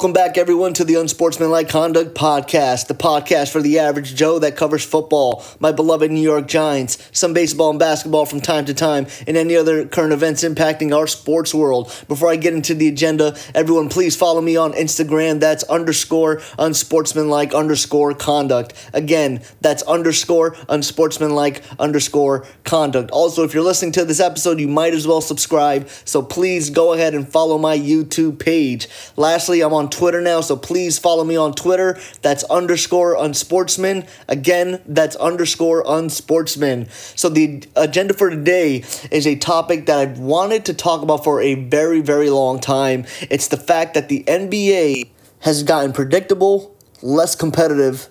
Welcome back, everyone, to the Unsportsmanlike Conduct Podcast, the podcast for the average Joe that covers football, my beloved New York Giants, some baseball and basketball from time to time, and any other current events impacting our sports world. Before I get into the agenda, everyone, please follow me on Instagram. That's underscore unsportsmanlike underscore conduct. Again, that's underscore unsportsmanlike underscore conduct. Also, if you're listening to this episode, you might as well subscribe. So please go ahead and follow my YouTube page. Lastly, I'm I'm on Twitter now, so please follow me on Twitter. That's underscore unsportsman. Again, that's underscore unsportsman. So the agenda for today is a topic that I've wanted to talk about for a very, very long time. It's the fact that the NBA has gotten predictable, less competitive,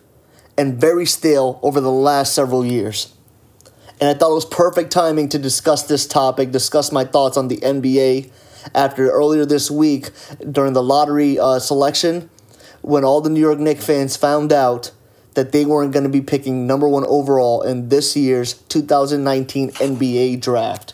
and very stale over the last several years. And I thought it was perfect timing to discuss this topic, discuss my thoughts on the NBA after earlier this week during the lottery uh, selection when all the New York Knicks fans found out that they weren't going to be picking number one overall in this year's 2019 NBA draft.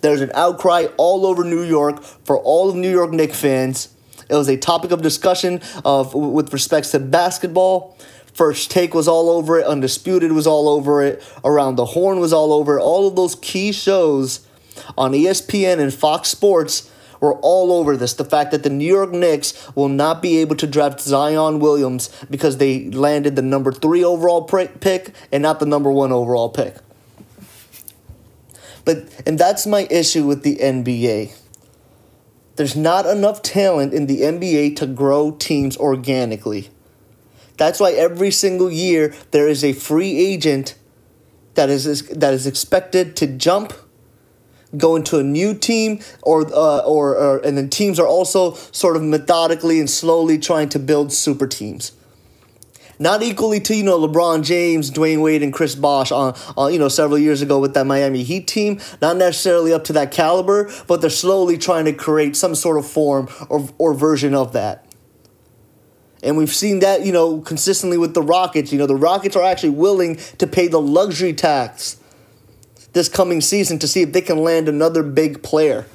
There's an outcry all over New York for all of New York Knicks fans. It was a topic of discussion of with respects to basketball. First Take was all over it. Undisputed was all over it. Around the Horn was all over it. All of those key shows on ESPN and Fox Sports were all over this. The fact that the New York Knicks will not be able to draft Zion Williams because they landed the number three overall pick and not the number one overall pick. But and that's my issue with the NBA. There's not enough talent in the NBA to grow teams organically. That's why every single year there is a free agent that is that is expected to jump go to a new team or, uh, or, or and then teams are also sort of methodically and slowly trying to build super teams not equally to you know LeBron James, Dwyane Wade, and Chris Bosh on, on you know several years ago with that Miami Heat team. Not necessarily up to that caliber, but they're slowly trying to create some sort of form or or version of that. And we've seen that you know consistently with the Rockets. You know the Rockets are actually willing to pay the luxury tax this coming season to see if they can land another big player.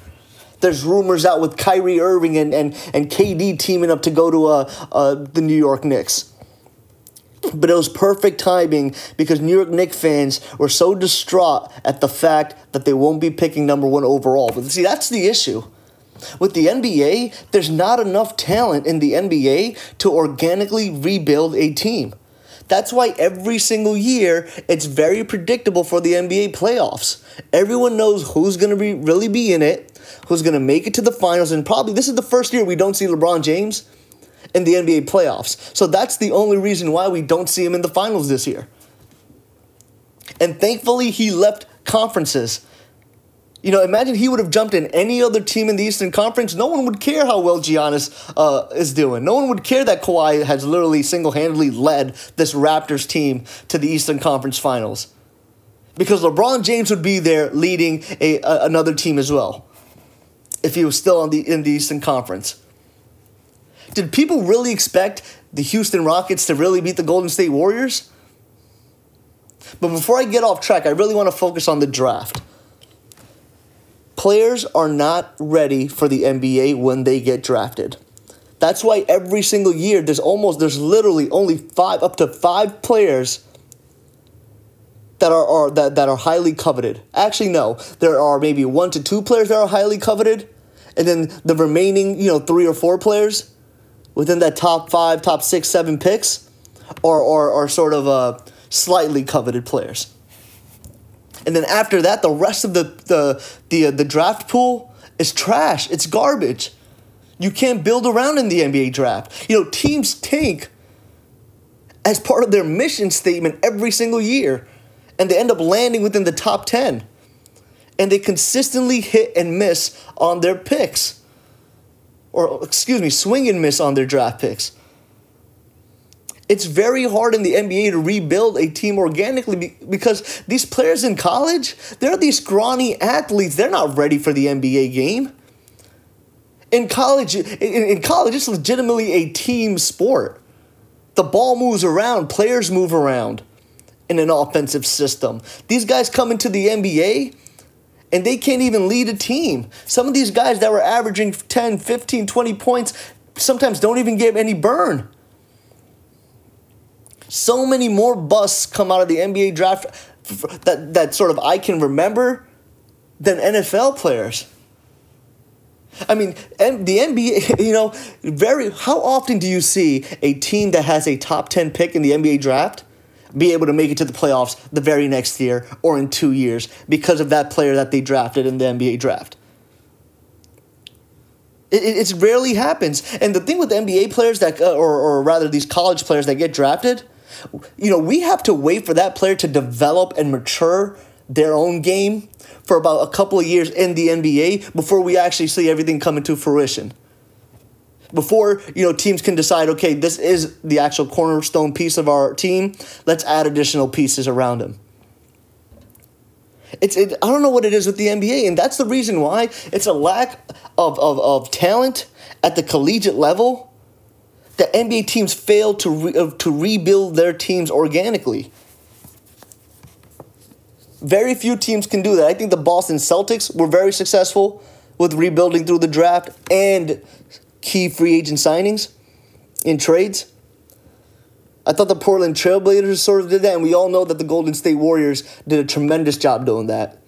There's rumors out with Kyrie Irving and, and, and KD teaming up to go to uh, uh, the New York Knicks. But it was perfect timing because New York Knicks fans were so distraught at the fact that they won't be picking number one overall. But see, that's the issue. With the NBA, there's not enough talent in the NBA to organically rebuild a team. That's why every single year it's very predictable for the NBA playoffs. Everyone knows who's going to be really be in it, who's going to make it to the finals, and probably this is the first year we don't see LeBron James in the NBA playoffs. So that's the only reason why we don't see him in the finals this year. And thankfully, he left conferences you know, imagine he would have jumped in any other team in the Eastern Conference. No one would care how well Giannis uh, is doing. No one would care that Kawhi has literally single handedly led this Raptors team to the Eastern Conference Finals. Because LeBron James would be there leading a, a another team as well if he was still on the in the Eastern Conference. Did people really expect the Houston Rockets to really beat the Golden State Warriors? But before I get off track, I really want to focus on the draft. Players are not ready for the NBA when they get drafted. That's why every single year there's almost there's literally only five up to five players that are, are that, that are highly coveted. Actually, no, there are maybe one to two players that are highly coveted, and then the remaining, you know, three or four players within that top five, top six, seven picks are, are, are sort of uh, slightly coveted players. And then after that, the rest of the the the, uh, the draft pool is trash. It's garbage. You can't build around in the NBA draft. You know, teams tank as part of their mission statement every single year, and they end up landing within the top 10. And they consistently hit and miss on their picks. Or, excuse me, swing and miss on their draft picks. It's very hard in the NBA to rebuild a team organically because these players in college, they're these scrawny athletes. They're not ready for the NBA game. In college, in, in college, it's legitimately a team sport. The ball moves around, players move around in an offensive system. These guys come into the NBA and they can't even lead a team. Some of these guys that were averaging 10, 15, 20 points sometimes don't even get any burn. So many more busts come out of the NBA draft that, that sort of I can remember than NFL players. I mean, the NBA, you know, very how often do you see a team that has a top 10 pick in the NBA draft be able to make it to the playoffs the very next year or in 2 years because of that player that they drafted in the NBA draft? It, it, it rarely happens. And the thing with NBA players that uh, or or rather these college players that get drafted, you know, we have to wait for that player to develop and mature their own game for about a couple of years in the NBA before we actually see everything come into fruition. Before you know teams can decide, okay, this is the actual cornerstone piece of our team. Let's add additional pieces around him. It's it, I don't know what it is with the NBA, and that's the reason why it's a lack of, of, of talent at the collegiate level that NBA teams fail to re, uh, to rebuild their teams organically. Very few teams can do that. I think the Boston Celtics were very successful with rebuilding through the draft and key free agent signings in trades. I thought the Portland Trailblazers sort of did that, and we all know that the Golden State Warriors did a tremendous job doing that.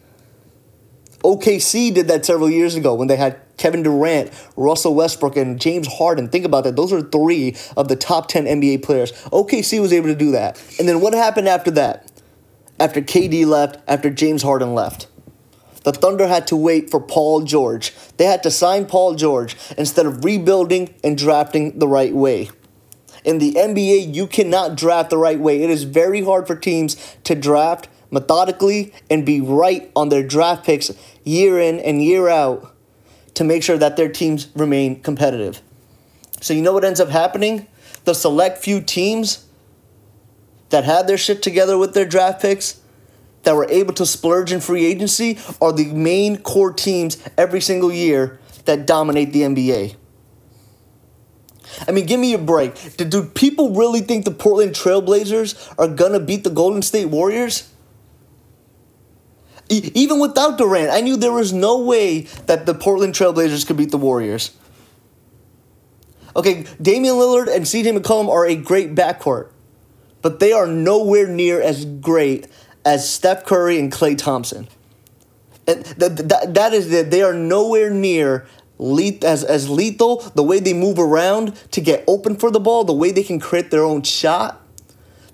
OKC did that several years ago when they had Kevin Durant, Russell Westbrook, and James Harden. Think about that. Those are three of the top 10 NBA players. OKC was able to do that. And then what happened after that? after KD left, after James Harden left. The Thunder had to wait for Paul George. They had to sign Paul George instead of rebuilding and drafting the right way. In the NBA, you cannot draft the right way. It is very hard for teams to draft methodically and be right on their draft picks year in and year out to make sure that their teams remain competitive. So, you know what ends up happening? The select few teams that had their shit together with their draft picks, that were able to splurge in free agency, are the main core teams every single year that dominate the NBA. I mean, give me a break. Do, do people really think the Portland Trailblazers are gonna beat the Golden State Warriors? Even without Durant, I knew there was no way that the Portland Trailblazers could beat the Warriors. Okay, Damian Lillard and CJ McCollum are a great backcourt but they are nowhere near as great as Steph Curry and Klay Thompson. And that, that, that is that they are nowhere near as, as lethal, the way they move around to get open for the ball, the way they can create their own shot,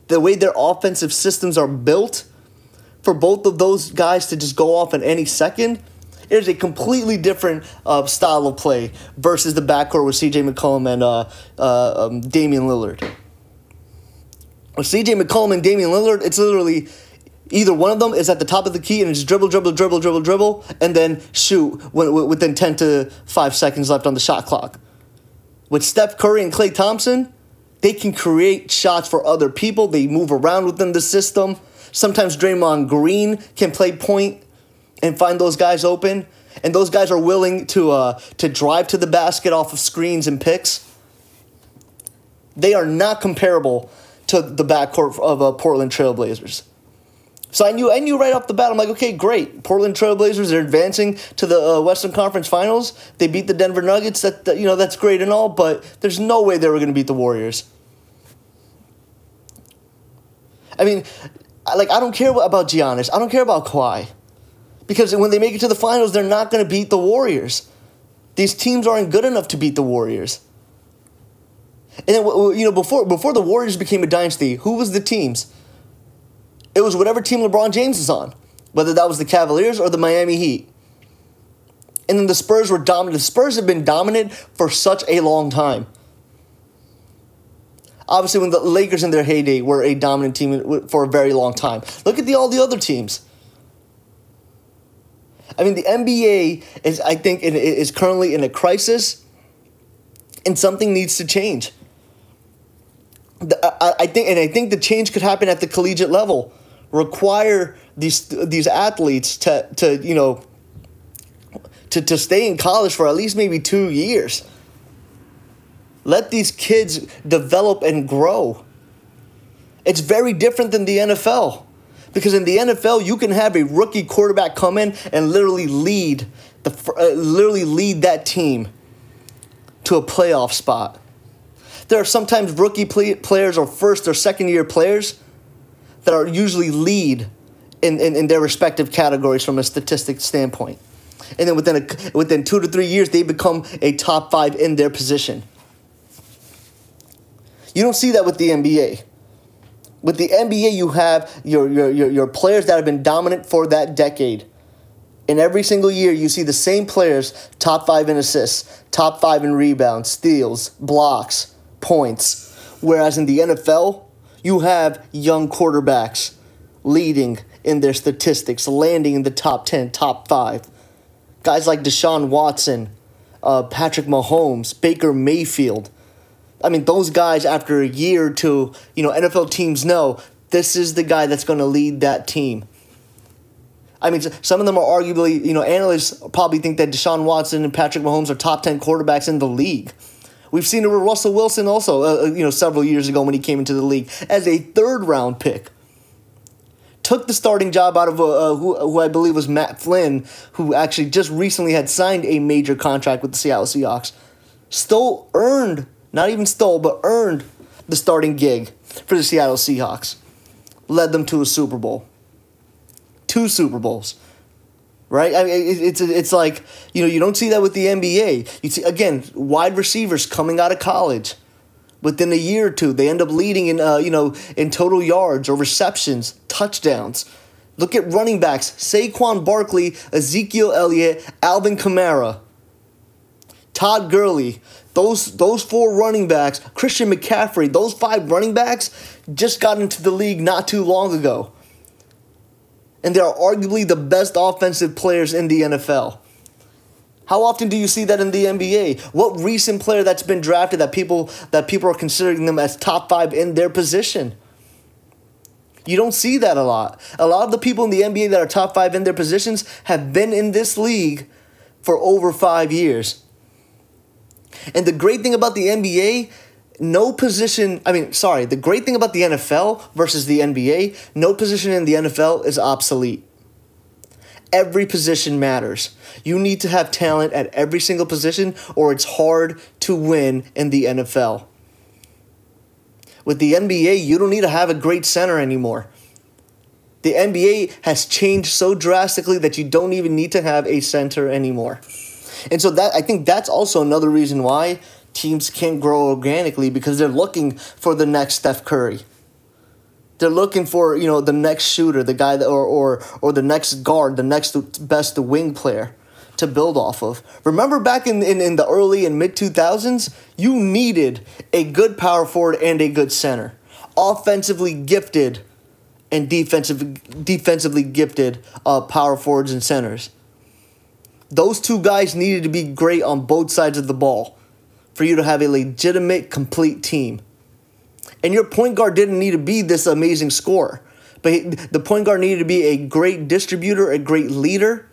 the way their offensive systems are built for both of those guys to just go off in any second. It is a completely different uh, style of play versus the backcourt with CJ McCollum and uh, uh, um, Damian Lillard. With CJ McCollum and Damian Lillard, it's literally either one of them is at the top of the key and it's dribble, dribble, dribble, dribble, dribble, and then shoot within 10 to 5 seconds left on the shot clock. With Steph Curry and Klay Thompson, they can create shots for other people. They move around within the system. Sometimes Draymond Green can play point and find those guys open. And those guys are willing to, uh, to drive to the basket off of screens and picks. They are not comparable to the backcourt of uh, Portland Trailblazers. So I knew I knew right off the bat. I'm like, okay, great. Portland Trailblazers are advancing to the uh, Western Conference Finals. They beat the Denver Nuggets. That, that you know that's great and all, but there's no way they were going to beat the Warriors. I mean, like I don't care about Giannis. I don't care about Kawhi, because when they make it to the finals, they're not going to beat the Warriors. These teams aren't good enough to beat the Warriors. And then you know before before the Warriors became a dynasty, who was the teams? It was whatever team LeBron James was on, whether that was the Cavaliers or the Miami Heat. And then the Spurs were dominant. The Spurs have been dominant for such a long time. Obviously, when the Lakers in their heyday were a dominant team for a very long time. Look at the all the other teams. I mean, the NBA is, I think, is currently in a crisis, and something needs to change. I think, and I think the change could happen at the collegiate level. Require these these athletes to to you know to to stay in college for at least maybe two years. Let these kids develop and grow. It's very different than the NFL. Because in the NFL, you can have a rookie quarterback come in and literally lead the uh, literally lead that team to a playoff spot. There are sometimes rookie play- players or first or second year players that are usually lead in, in, in their respective categories from a statistic standpoint. And then within, a, within two to three years, they become a top five in their position. You don't see that with the NBA. With the NBA, you have your, your, your, your players that have been dominant for that decade. And every single year, you see the same players top five in assists, top five in rebounds, steals, blocks, points. Whereas in the NFL, you have young quarterbacks leading in their statistics, landing in the top 10, top five. Guys like Deshaun Watson, uh, Patrick Mahomes, Baker Mayfield. I mean, those guys, after a year or two, you know, NFL teams know this is the guy that's going to lead that team. I mean, some of them are arguably, you know, analysts probably think that Deshaun Watson and Patrick Mahomes are top 10 quarterbacks in the league. We've seen it with Russell Wilson also, uh, uh, you know, several years ago when he came into the league as a third round pick. Took the starting job out of uh, uh, who, who I believe was Matt Flynn, who actually just recently had signed a major contract with the Seattle Seahawks. Still earned, not even stole, but earned the starting gig for the Seattle Seahawks. Led them to a Super Bowl. Two Super Bowls right? I mean, it's it's like you know you don't see that with the NBA. You see again wide receivers coming out of college. Within a year or two, they end up leading in uh, you know in total yards or receptions, touchdowns. Look at running backs: Saquon Barkley, Ezekiel Elliott, Alvin Kamara, Todd Gurley. Those those four running backs, Christian McCaffrey. Those five running backs just got into the league not too long ago and they are arguably the best offensive players in the NFL. How often do you see that in the NBA? What recent player that's been drafted that people that people are considering them as top 5 in their position? You don't see that a lot. A lot of the people in the NBA that are top 5 in their positions have been in this league for over 5 years. And the great thing about the NBA no position, I mean, sorry, the great thing about the NFL versus the NBA, no position in the NFL is obsolete. Every position matters. You need to have talent at every single position, or it's hard to win in the NFL. With the NBA, you don't need to have a great center anymore. The NBA has changed so drastically that you don't even need to have a center anymore. And so that I think that's also another reason why teams can't grow organically because they're looking for the next Steph Curry. They're looking for you know the next shooter, the guy that or or or the next guard, the next best wing player to build off of. Remember back in, in, in the early and mid 2000s, you needed a good power forward and a good center. Offensively gifted and defensive, defensively gifted uh, power forwards and centers. Those two guys needed to be great on both sides of the ball for you to have a legitimate, complete team. And your point guard didn't need to be this amazing scorer, but the point guard needed to be a great distributor, a great leader,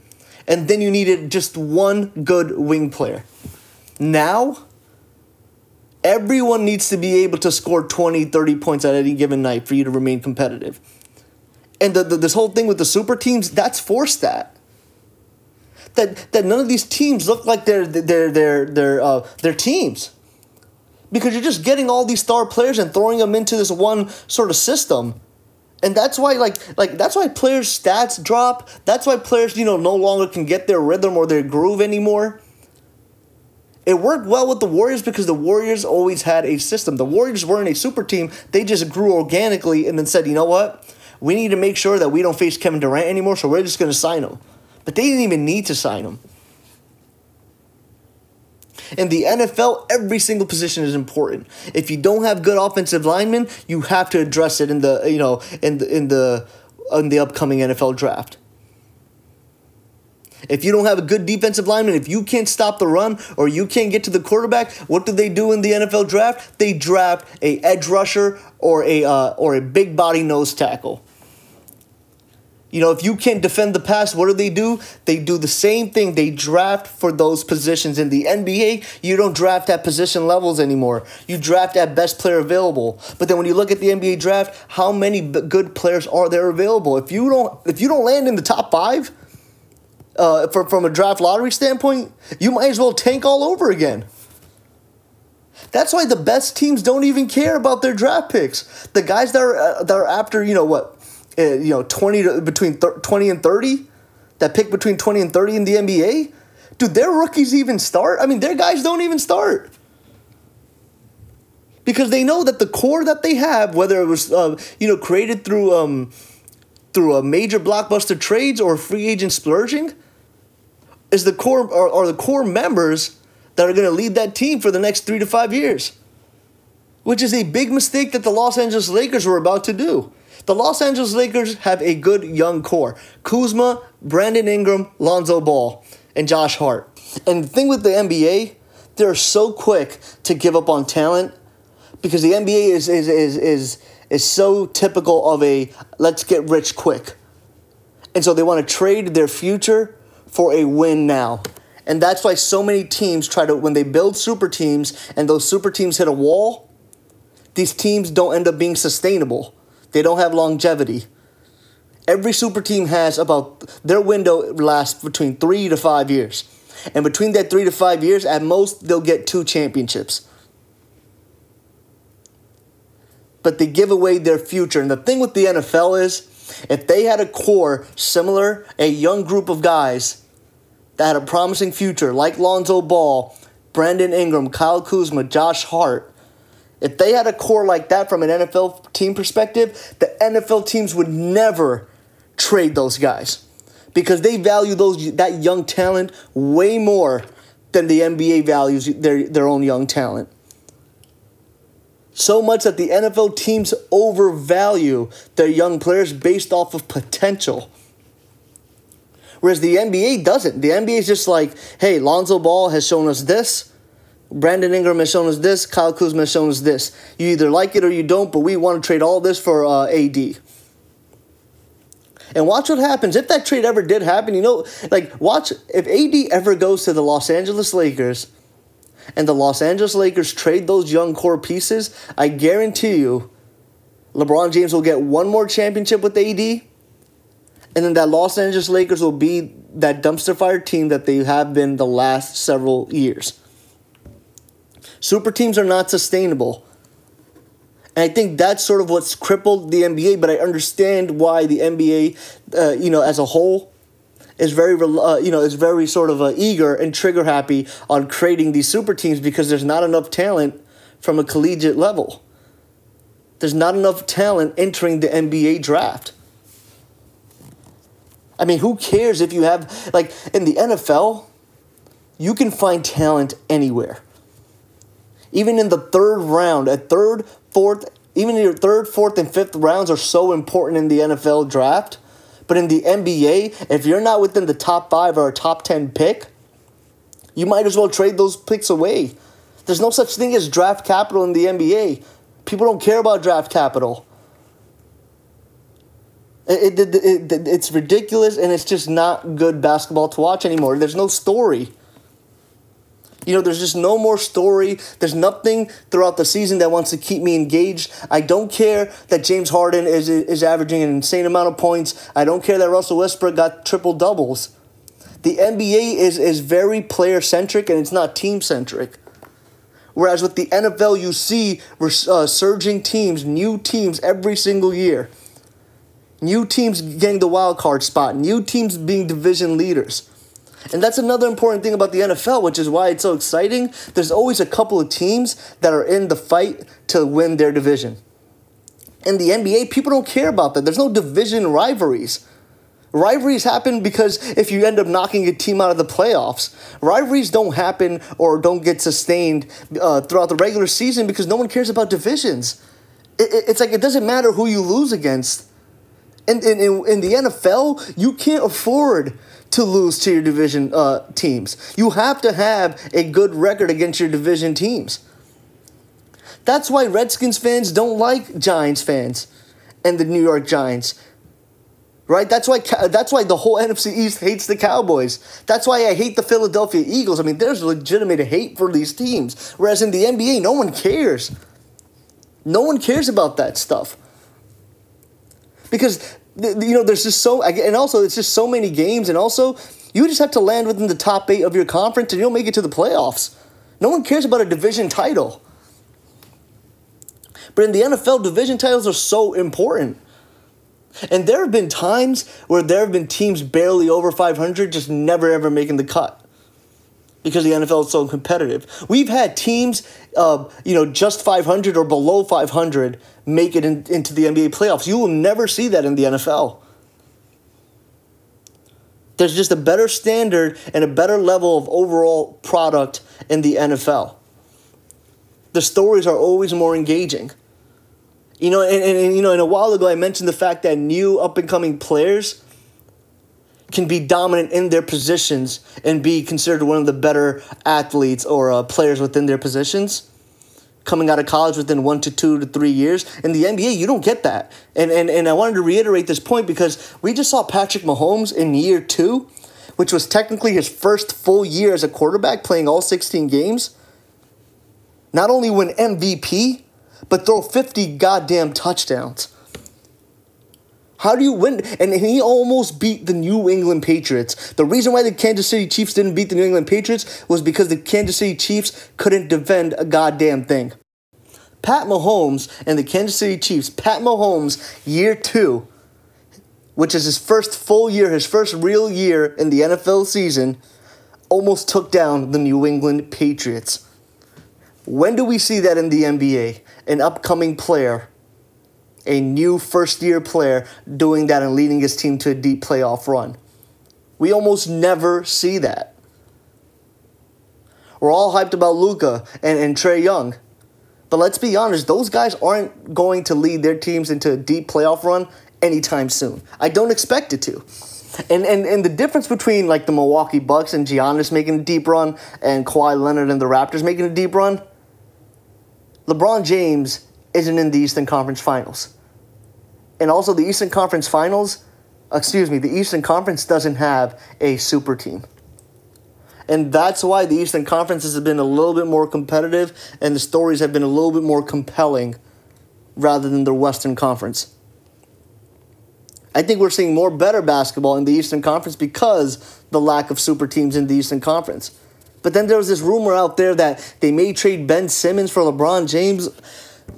and then you needed just one good wing player. Now, everyone needs to be able to score 20, 30 points at any given night for you to remain competitive. And the, the, this whole thing with the super teams, that's forced that that that none of these teams look like they're they're they're they're uh, they're teams. Because you're just getting all these star players and throwing them into this one sort of system. And that's why like like that's why players stats drop. That's why players you know no longer can get their rhythm or their groove anymore. It worked well with the warriors because the warriors always had a system. The warriors weren't a super team. They just grew organically and then said you know what? We need to make sure that we don't face kevin durant anymore so we're just going to sign him but they didn't even need to sign him. In the NFL, every single position is important. If you don't have good offensive linemen, you have to address it in the you know in the in the in the upcoming NFL draft. If you don't have a good defensive lineman, if you can't stop the run or you can't get to the quarterback, what do they do in the NFL draft? They draft a edge rusher or a uh, or a big body nose tackle. You know, if you can't defend the pass, what do they do? They do the same thing. They draft for those positions. In the NBA, you don't draft at position levels anymore. You draft at best player available. But then when you look at the NBA draft, how many good players are there available? If you don't, if you don't land in the top five, uh, for, from a draft lottery standpoint, you might as well tank all over again. That's why the best teams don't even care about their draft picks. The guys that are uh, that are after you know what, you know twenty to, between thir- twenty and thirty, that pick between twenty and thirty in the NBA, do their rookies even start? I mean, their guys don't even start because they know that the core that they have, whether it was uh, you know created through um, through a major blockbuster trades or free agent splurging, is the core are the core members that are going to lead that team for the next three to five years, which is a big mistake that the Los Angeles Lakers were about to do. The Los Angeles Lakers have a good young core Kuzma, Brandon Ingram, Lonzo Ball, and Josh Hart. And the thing with the NBA, they're so quick to give up on talent because the NBA is, is, is, is, is so typical of a let's get rich quick. And so they want to trade their future for a win now. And that's why so many teams try to, when they build super teams and those super teams hit a wall, these teams don't end up being sustainable. They don't have longevity. Every super team has about, their window lasts between three to five years. And between that three to five years, at most, they'll get two championships. But they give away their future. And the thing with the NFL is, if they had a core similar, a young group of guys that had a promising future, like Lonzo Ball, Brandon Ingram, Kyle Kuzma, Josh Hart, if they had a core like that from an NFL team perspective, the NFL teams would never trade those guys because they value those that young talent way more than the NBA values their, their own young talent. So much that the NFL teams overvalue their young players based off of potential. Whereas the NBA doesn't. The NBA is just like, hey, Lonzo Ball has shown us this. Brandon Ingram has shown us this. Kyle Kuzma has shown us this. You either like it or you don't, but we want to trade all this for uh, AD. And watch what happens. If that trade ever did happen, you know, like, watch if AD ever goes to the Los Angeles Lakers and the Los Angeles Lakers trade those young core pieces, I guarantee you LeBron James will get one more championship with AD and then that Los Angeles Lakers will be that dumpster fire team that they have been the last several years. Super teams are not sustainable. And I think that's sort of what's crippled the NBA, but I understand why the NBA, uh, you know, as a whole, is very, uh, you know, is very sort of uh, eager and trigger happy on creating these super teams because there's not enough talent from a collegiate level. There's not enough talent entering the NBA draft. I mean, who cares if you have, like, in the NFL, you can find talent anywhere. Even in the third round, a third, fourth, even your third, fourth, and fifth rounds are so important in the NFL draft. But in the NBA, if you're not within the top five or a top 10 pick, you might as well trade those picks away. There's no such thing as draft capital in the NBA. People don't care about draft capital. It, it, it, it, it's ridiculous and it's just not good basketball to watch anymore. There's no story. You know, there's just no more story. There's nothing throughout the season that wants to keep me engaged. I don't care that James Harden is, is averaging an insane amount of points. I don't care that Russell Westbrook got triple doubles. The NBA is, is very player centric and it's not team centric. Whereas with the NFL, you see uh, surging teams, new teams every single year. New teams getting the wild card spot, new teams being division leaders. And that's another important thing about the NFL, which is why it's so exciting. There's always a couple of teams that are in the fight to win their division. In the NBA, people don't care about that. There's no division rivalries. Rivalries happen because if you end up knocking a team out of the playoffs, rivalries don't happen or don't get sustained uh, throughout the regular season because no one cares about divisions. It, it, it's like it doesn't matter who you lose against in, in, in the NFL, you can't afford to lose to your division uh, teams. You have to have a good record against your division teams. That's why Redskins fans don't like Giants fans and the New York Giants. Right? That's why that's why the whole NFC East hates the Cowboys. That's why I hate the Philadelphia Eagles. I mean, there's legitimate hate for these teams. Whereas in the NBA, no one cares. No one cares about that stuff. Because you know, there's just so, and also it's just so many games, and also you just have to land within the top eight of your conference, and you'll make it to the playoffs. No one cares about a division title. But in the NFL, division titles are so important. And there have been times where there have been teams barely over 500 just never ever making the cut because the NFL is so competitive. We've had teams, uh, you know, just 500 or below 500 make it in, into the NBA playoffs. You will never see that in the NFL. There's just a better standard and a better level of overall product in the NFL. The stories are always more engaging. You know, and, and, and you know, and a while ago I mentioned the fact that new up and coming players can be dominant in their positions and be considered one of the better athletes or uh, players within their positions coming out of college within one to two to three years. In the NBA, you don't get that. And, and, and I wanted to reiterate this point because we just saw Patrick Mahomes in year two, which was technically his first full year as a quarterback playing all 16 games, not only win MVP, but throw 50 goddamn touchdowns. How do you win? And he almost beat the New England Patriots. The reason why the Kansas City Chiefs didn't beat the New England Patriots was because the Kansas City Chiefs couldn't defend a goddamn thing. Pat Mahomes and the Kansas City Chiefs, Pat Mahomes, year two, which is his first full year, his first real year in the NFL season, almost took down the New England Patriots. When do we see that in the NBA? An upcoming player a new first year player doing that and leading his team to a deep playoff run. We almost never see that. We're all hyped about Luka and, and Trae Young. But let's be honest, those guys aren't going to lead their teams into a deep playoff run anytime soon. I don't expect it to. And, and and the difference between like the Milwaukee Bucks and Giannis making a deep run and Kawhi Leonard and the Raptors making a deep run, LeBron James isn't in the Eastern Conference Finals and also the Eastern Conference Finals, excuse me, the Eastern Conference doesn't have a super team. And that's why the Eastern Conference has been a little bit more competitive and the stories have been a little bit more compelling rather than the Western Conference. I think we're seeing more better basketball in the Eastern Conference because the lack of super teams in the Eastern Conference. But then there was this rumor out there that they may trade Ben Simmons for LeBron James.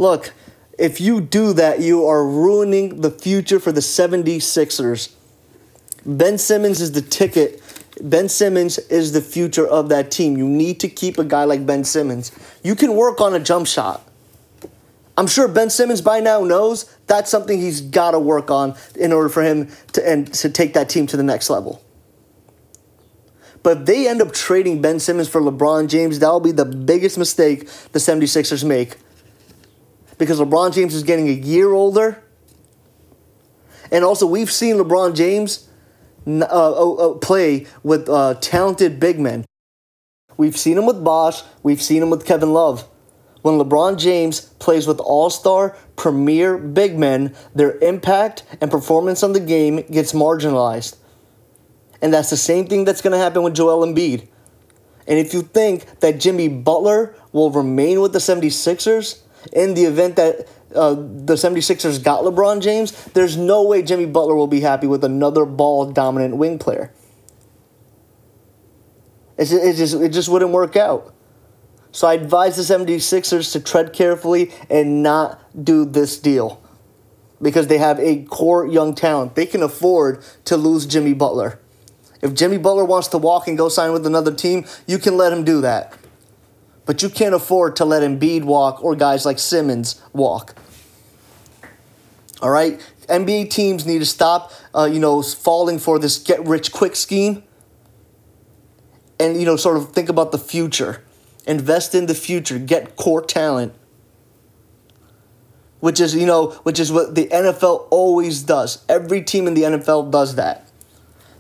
Look, if you do that, you are ruining the future for the 76ers. Ben Simmons is the ticket. Ben Simmons is the future of that team. You need to keep a guy like Ben Simmons. You can work on a jump shot. I'm sure Ben Simmons by now knows that's something he's got to work on in order for him to and to take that team to the next level. But if they end up trading Ben Simmons for LeBron James, that'll be the biggest mistake the 76ers make because LeBron James is getting a year older. And also, we've seen LeBron James uh, uh, play with uh, talented big men. We've seen him with Bosh, we've seen him with Kevin Love. When LeBron James plays with all star, premier big men, their impact and performance on the game gets marginalized. And that's the same thing that's going to happen with Joel Embiid. And if you think that Jimmy Butler will remain with the 76ers, in the event that uh, the 76ers got LeBron James, there's no way Jimmy Butler will be happy with another ball dominant wing player. It's it, just, it just wouldn't work out. So I advise the 76ers to tread carefully and not do this deal because they have a core young talent. They can afford to lose Jimmy Butler. If Jimmy Butler wants to walk and go sign with another team, you can let him do that. But you can't afford to let Embiid walk or guys like Simmons walk. All right? NBA teams need to stop, uh, you know, falling for this get rich quick scheme and, you know, sort of think about the future. Invest in the future. Get core talent. Which is, you know, which is what the NFL always does. Every team in the NFL does that.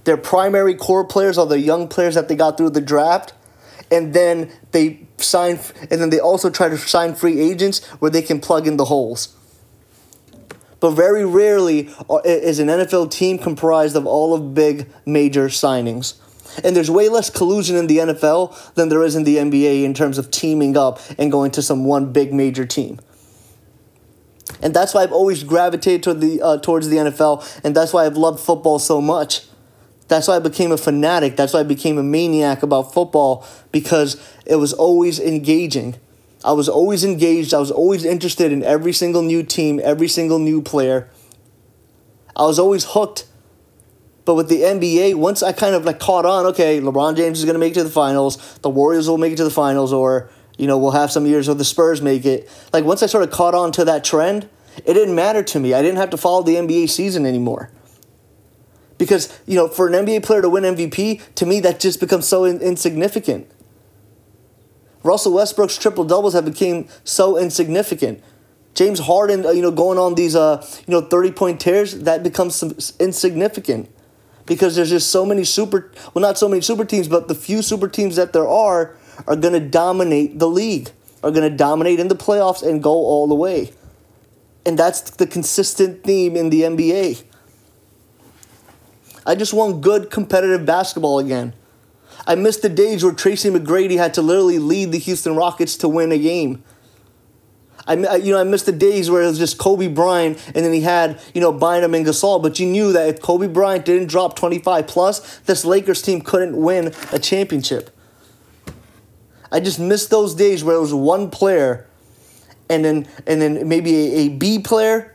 Their primary core players are the young players that they got through the draft and then they sign and then they also try to sign free agents where they can plug in the holes. But very rarely is an NFL team comprised of all of big major signings. And there's way less collusion in the NFL than there is in the NBA in terms of teaming up and going to some one big major team. And that's why I've always gravitated toward the, uh, towards the NFL, and that's why I've loved football so much that's why I became a fanatic. That's why I became a maniac about football because it was always engaging. I was always engaged. I was always interested in every single new team, every single new player. I was always hooked. But with the NBA, once I kind of like caught on, okay, LeBron James is going to make it to the finals, the Warriors will make it to the finals, or you know, we'll have some years where the Spurs make it. Like once I sort of caught on to that trend, it didn't matter to me. I didn't have to follow the NBA season anymore. Because, you know, for an NBA player to win MVP, to me that just becomes so in- insignificant. Russell Westbrook's triple doubles have become so insignificant. James Harden, uh, you know, going on these, uh, you know, thirty point tears, that becomes insignificant because there's just so many super, well, not so many super teams, but the few super teams that there are are going to dominate the league, are going to dominate in the playoffs and go all the way, and that's the consistent theme in the NBA. I just want good competitive basketball again. I miss the days where Tracy McGrady had to literally lead the Houston Rockets to win a game. I, you know, I miss the days where it was just Kobe Bryant and then he had, you know, Bynum and Gasol, but you knew that if Kobe Bryant didn't drop 25 plus, this Lakers team couldn't win a championship. I just miss those days where it was one player and then and then maybe a, a B player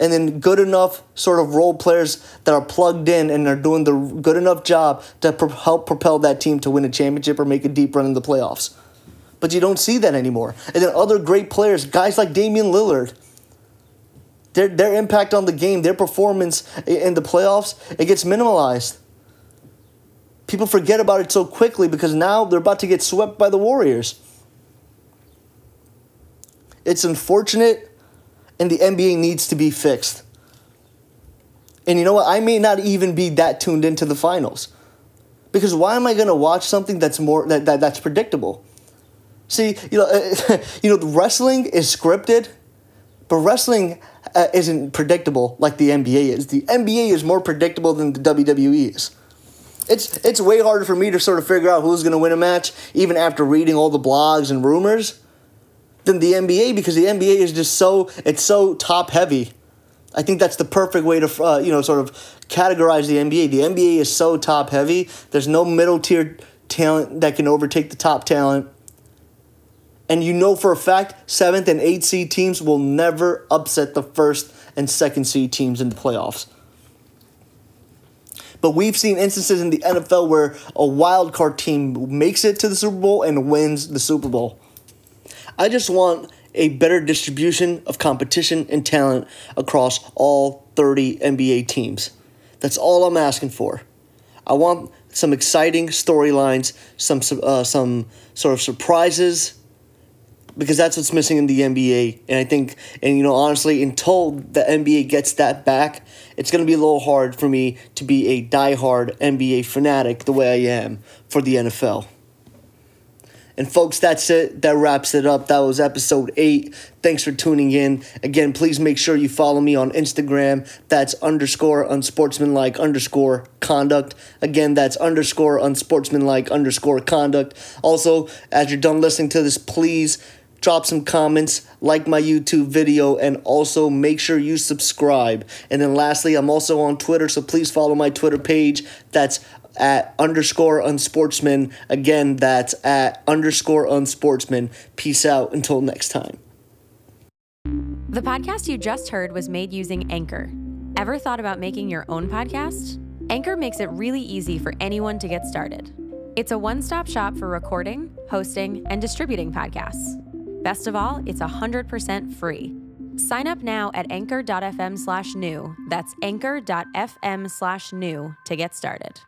and then good enough sort of role players that are plugged in and are doing the good enough job to pro- help propel that team to win a championship or make a deep run in the playoffs. But you don't see that anymore. And then other great players, guys like Damian Lillard, their, their impact on the game, their performance in the playoffs, it gets minimalized. People forget about it so quickly because now they're about to get swept by the Warriors. It's unfortunate and the NBA needs to be fixed. And you know what? I may not even be that tuned into the finals. Because why am I going to watch something that's more that, that that's predictable? See, you know, you know, wrestling is scripted, but wrestling uh, isn't predictable like the NBA is. The NBA is more predictable than the WWE is. It's it's way harder for me to sort of figure out who's going to win a match even after reading all the blogs and rumors than the NBA because the NBA is just so it's so top heavy. I think that's the perfect way to uh, you know sort of categorize the NBA. The NBA is so top heavy. There's no middle tier talent that can overtake the top talent. And you know for a fact, seventh and eighth seed teams will never upset the first and second seed teams in the playoffs. But we've seen instances in the NFL where a wild card team makes it to the Super Bowl and wins the Super Bowl. I just want a better distribution of competition and talent across all 30 NBA teams. That's all I'm asking for. I want some exciting storylines, some uh, some sort of surprises, because that's what's missing in the NBA. And I think, and you know, honestly, until the NBA gets that back, it's going to be a little hard for me to be a die-hard NBA fanatic the way I am for the NFL. And folks, that's it. That wraps it up. That was episode eight. Thanks for tuning in. Again, please make sure you follow me on Instagram. That's underscore unsportsmanlike underscore conduct. Again, that's underscore unsportsmanlike underscore conduct. Also, as you're done listening to this, please drop some comments, like my YouTube video, and also make sure you subscribe. And then lastly, I'm also on Twitter, so please follow my Twitter page. That's at underscore unsportsman. Again, that's at underscore unsportsman. Peace out until next time. The podcast you just heard was made using Anchor. Ever thought about making your own podcast? Anchor makes it really easy for anyone to get started. It's a one stop shop for recording, hosting, and distributing podcasts. Best of all, it's 100% free. Sign up now at anchor.fm slash new. That's anchor.fm slash new to get started.